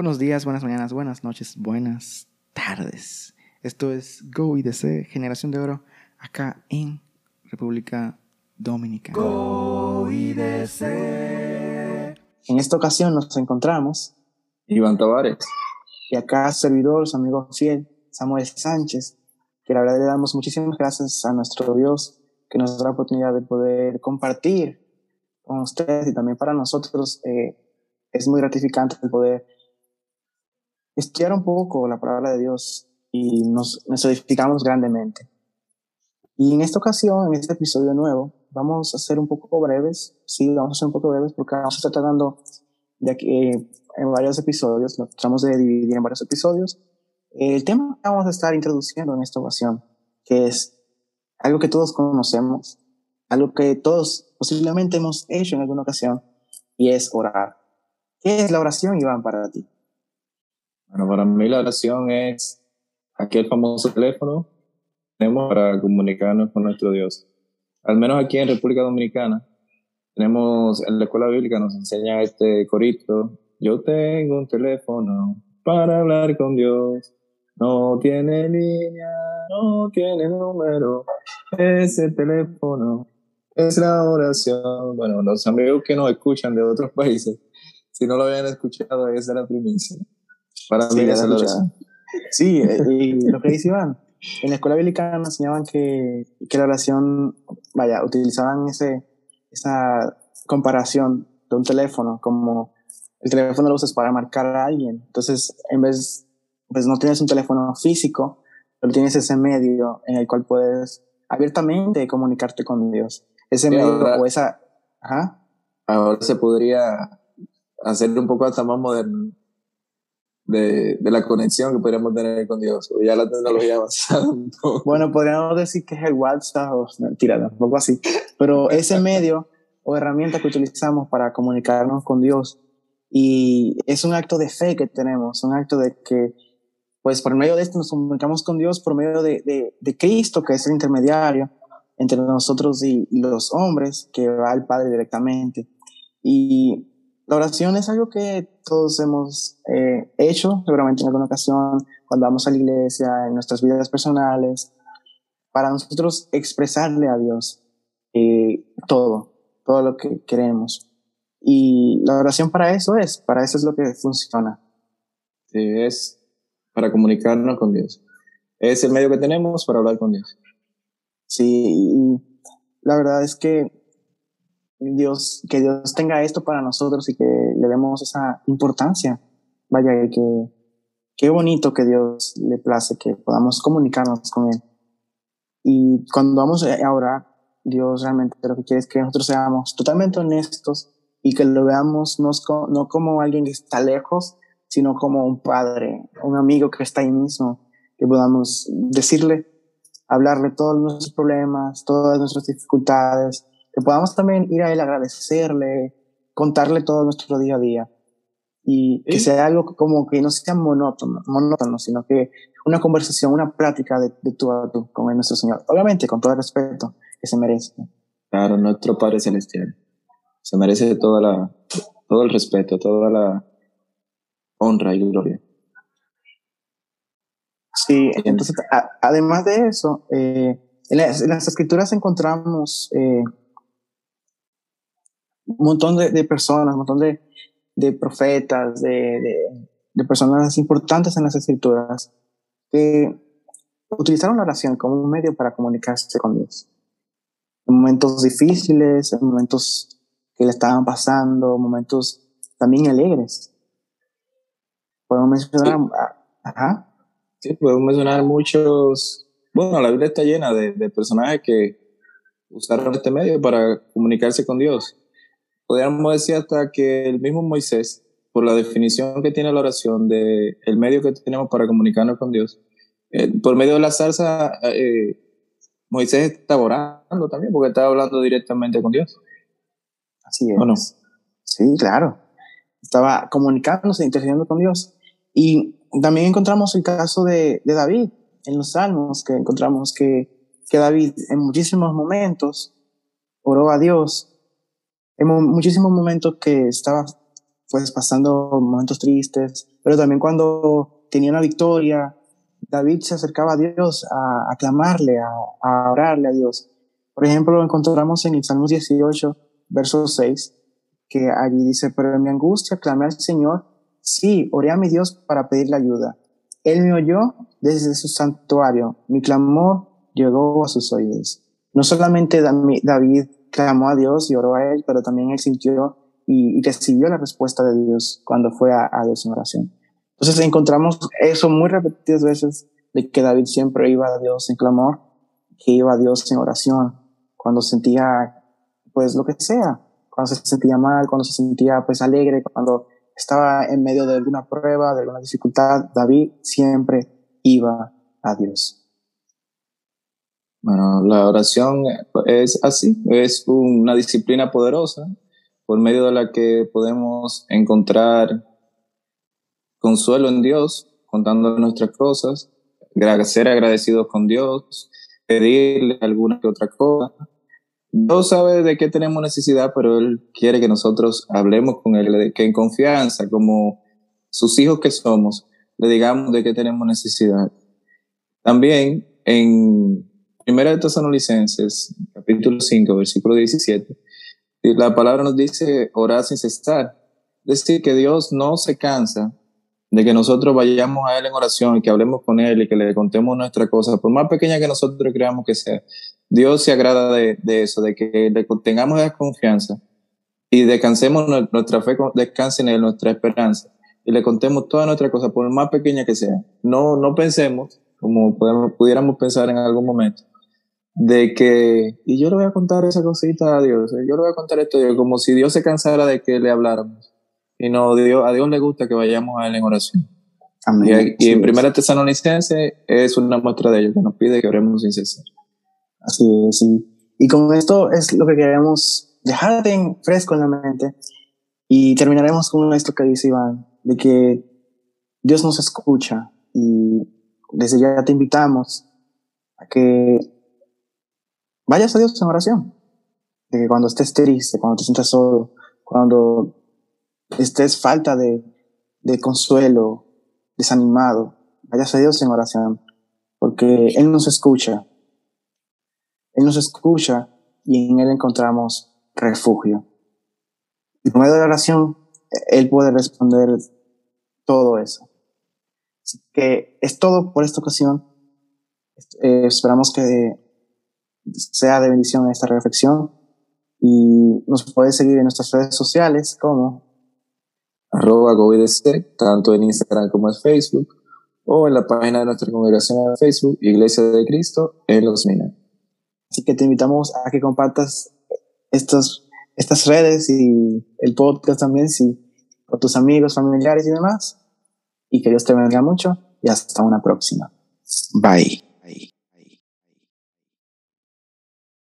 Buenos días, buenas mañanas, buenas noches, buenas tardes. Esto es Go IDC, Generación de Oro, acá en República Dominicana. Go IDC. En esta ocasión nos encontramos Iván Tavares y acá servidor, su amigo fiel, Samuel Sánchez, que la verdad le damos muchísimas gracias a nuestro Dios que nos da la oportunidad de poder compartir con ustedes y también para nosotros eh, es muy gratificante el poder estudiar un poco la palabra de Dios y nos, nos edificamos grandemente. Y en esta ocasión, en este episodio nuevo, vamos a ser un poco breves, sí, vamos a ser un poco breves porque vamos a estar tratando de aquí, eh, en varios episodios, lo tratamos de dividir en varios episodios. El tema que vamos a estar introduciendo en esta ocasión, que es algo que todos conocemos, algo que todos posiblemente hemos hecho en alguna ocasión, y es orar. ¿Qué es la oración, Iván, para ti? Bueno, para mí la oración es aquel famoso teléfono que tenemos para comunicarnos con nuestro Dios. Al menos aquí en República Dominicana, tenemos en la escuela bíblica nos enseña este corito. Yo tengo un teléfono para hablar con Dios. No tiene línea, no tiene número. Ese teléfono es la oración. Bueno, los amigos que nos escuchan de otros países, si no lo habían escuchado, esa es la primicia. Para sí, mí Sí, eh, y lo que dice Iván, en la escuela bíblica nos enseñaban que, que la oración, vaya, utilizaban ese, esa comparación de un teléfono, como el teléfono lo usas para marcar a alguien. Entonces, en vez, pues no tienes un teléfono físico, pero tienes ese medio en el cual puedes abiertamente comunicarte con Dios. Ese medio o esa... Ajá. Ahora se podría hacer un poco hasta más moderno de, de, la conexión que podríamos tener con Dios. Ya la tecnología avanzada. Bueno, podríamos decir que es el WhatsApp o mentira, un poco así. Pero ese medio o herramienta que utilizamos para comunicarnos con Dios y es un acto de fe que tenemos, un acto de que, pues por medio de esto nos comunicamos con Dios por medio de, de, de Cristo, que es el intermediario entre nosotros y los hombres, que va al Padre directamente. Y la oración es algo que todos hemos eh, hecho, seguramente en alguna ocasión, cuando vamos a la iglesia, en nuestras vidas personales, para nosotros expresarle a Dios eh, todo, todo lo que queremos. Y la oración para eso es, para eso es lo que funciona. Sí, es para comunicarnos con Dios. Es el medio que tenemos para hablar con Dios. Sí, y la verdad es que Dios, que Dios tenga esto para nosotros y que le demos esa importancia. Vaya, que qué bonito que Dios le place que podamos comunicarnos con Él. Y cuando vamos a orar, Dios realmente lo que quiere es que nosotros seamos totalmente honestos y que lo veamos no, no como alguien que está lejos, sino como un padre, un amigo que está ahí mismo, que podamos decirle, hablarle todos nuestros problemas, todas nuestras dificultades, que podamos también ir a Él, agradecerle, contarle todo nuestro día a día. Y que sea algo como que no sea monótono, monótono sino que una conversación, una práctica de, de tú a tú con nuestro Señor. Obviamente, con todo el respeto que se merece. Claro, nuestro Padre Celestial. Se merece toda la, todo el respeto, toda la honra y gloria. Sí, entonces, además de eso, eh, en, las, escrituras encontramos eh, un montón de, personas, un montón de, de profetas, de, de, personas importantes en las escrituras que utilizaron la oración como un medio para comunicarse con Dios. En momentos difíciles, en momentos que le estaban pasando, momentos también alegres. Podemos mencionar, ajá. Sí, podemos mencionar muchos, bueno, la Biblia está llena de, de personajes que usaron este medio para comunicarse con Dios podríamos decir hasta que el mismo Moisés, por la definición que tiene la oración de el medio que tenemos para comunicarnos con Dios, eh, por medio de la salsa, eh, Moisés estaba orando también, porque estaba hablando directamente con Dios. Así es. ¿O no? Sí, claro. Estaba comunicándose, intercediendo con Dios. Y también encontramos el caso de, de David en los Salmos, que encontramos que, que David en muchísimos momentos oró a Dios en muchísimos momentos que estaba pues pasando momentos tristes, pero también cuando tenía una victoria, David se acercaba a Dios a, clamarle, a, a, orarle a Dios. Por ejemplo, lo encontramos en el Salmo 18, verso 6, que allí dice, pero en mi angustia clamé al Señor, sí, oré a mi Dios para pedirle ayuda. Él me oyó desde su santuario, mi clamor llegó a sus oídos. No solamente David clamó a Dios y oró a él, pero también él sintió y, recibió la respuesta de Dios cuando fue a, a Dios en oración. Entonces encontramos eso muy repetidas veces de que David siempre iba a Dios en clamor, que iba a Dios en oración, cuando sentía pues lo que sea, cuando se sentía mal, cuando se sentía pues alegre, cuando estaba en medio de alguna prueba, de alguna dificultad, David siempre iba a Dios. Bueno, la oración es así, es una disciplina poderosa por medio de la que podemos encontrar consuelo en Dios, contando nuestras cosas, ser agradecidos con Dios, pedirle alguna que otra cosa. Dios sabe de qué tenemos necesidad, pero Él quiere que nosotros hablemos con Él, que en confianza, como sus hijos que somos, le digamos de qué tenemos necesidad. También en Primera de Tesalonicenses, capítulo 5, versículo 17, la palabra nos dice orar sin cesar. Es decir, que Dios no se cansa de que nosotros vayamos a Él en oración y que hablemos con Él y que le contemos nuestra cosa, por más pequeña que nosotros creamos que sea. Dios se agrada de, eso, de que le tengamos esa confianza y descansemos nuestra fe, descanse en Él, nuestra esperanza y le contemos toda nuestra cosa, por más pequeña que sea. No, no pensemos, como pudiéramos pensar en algún momento, de que, y yo le voy a contar esa cosita a Dios, yo le voy a contar esto, como si Dios se cansara de que le habláramos. Y no, Dios, a Dios le gusta que vayamos a Él en oración. Amén. Y, en Primera Tesalonicense es una muestra de ello, que nos pide que oremos sin cesar. Así es, sí. Y con esto es lo que queremos dejar en fresco en la mente. Y terminaremos con esto que dice Iván, de que Dios nos escucha y desde ya te invitamos a que vayas a Dios en oración. De que cuando estés triste, cuando te sientas solo, cuando estés falta de, de consuelo, desanimado, vayas a Dios en oración, porque Él nos escucha. Él nos escucha y en Él encontramos refugio. Y por medio de la oración, Él puede responder todo eso. Así que es todo por esta ocasión. Eh, esperamos que sea de bendición esta reflexión y nos puede seguir en nuestras redes sociales como arroba tanto en Instagram como en Facebook, o en la página de nuestra congregación de Facebook, Iglesia de Cristo, en Los Minas. Así que te invitamos a que compartas estos, estas redes y el podcast también si, con tus amigos, familiares y demás. Y que Dios te bendiga mucho y hasta una próxima. Bye.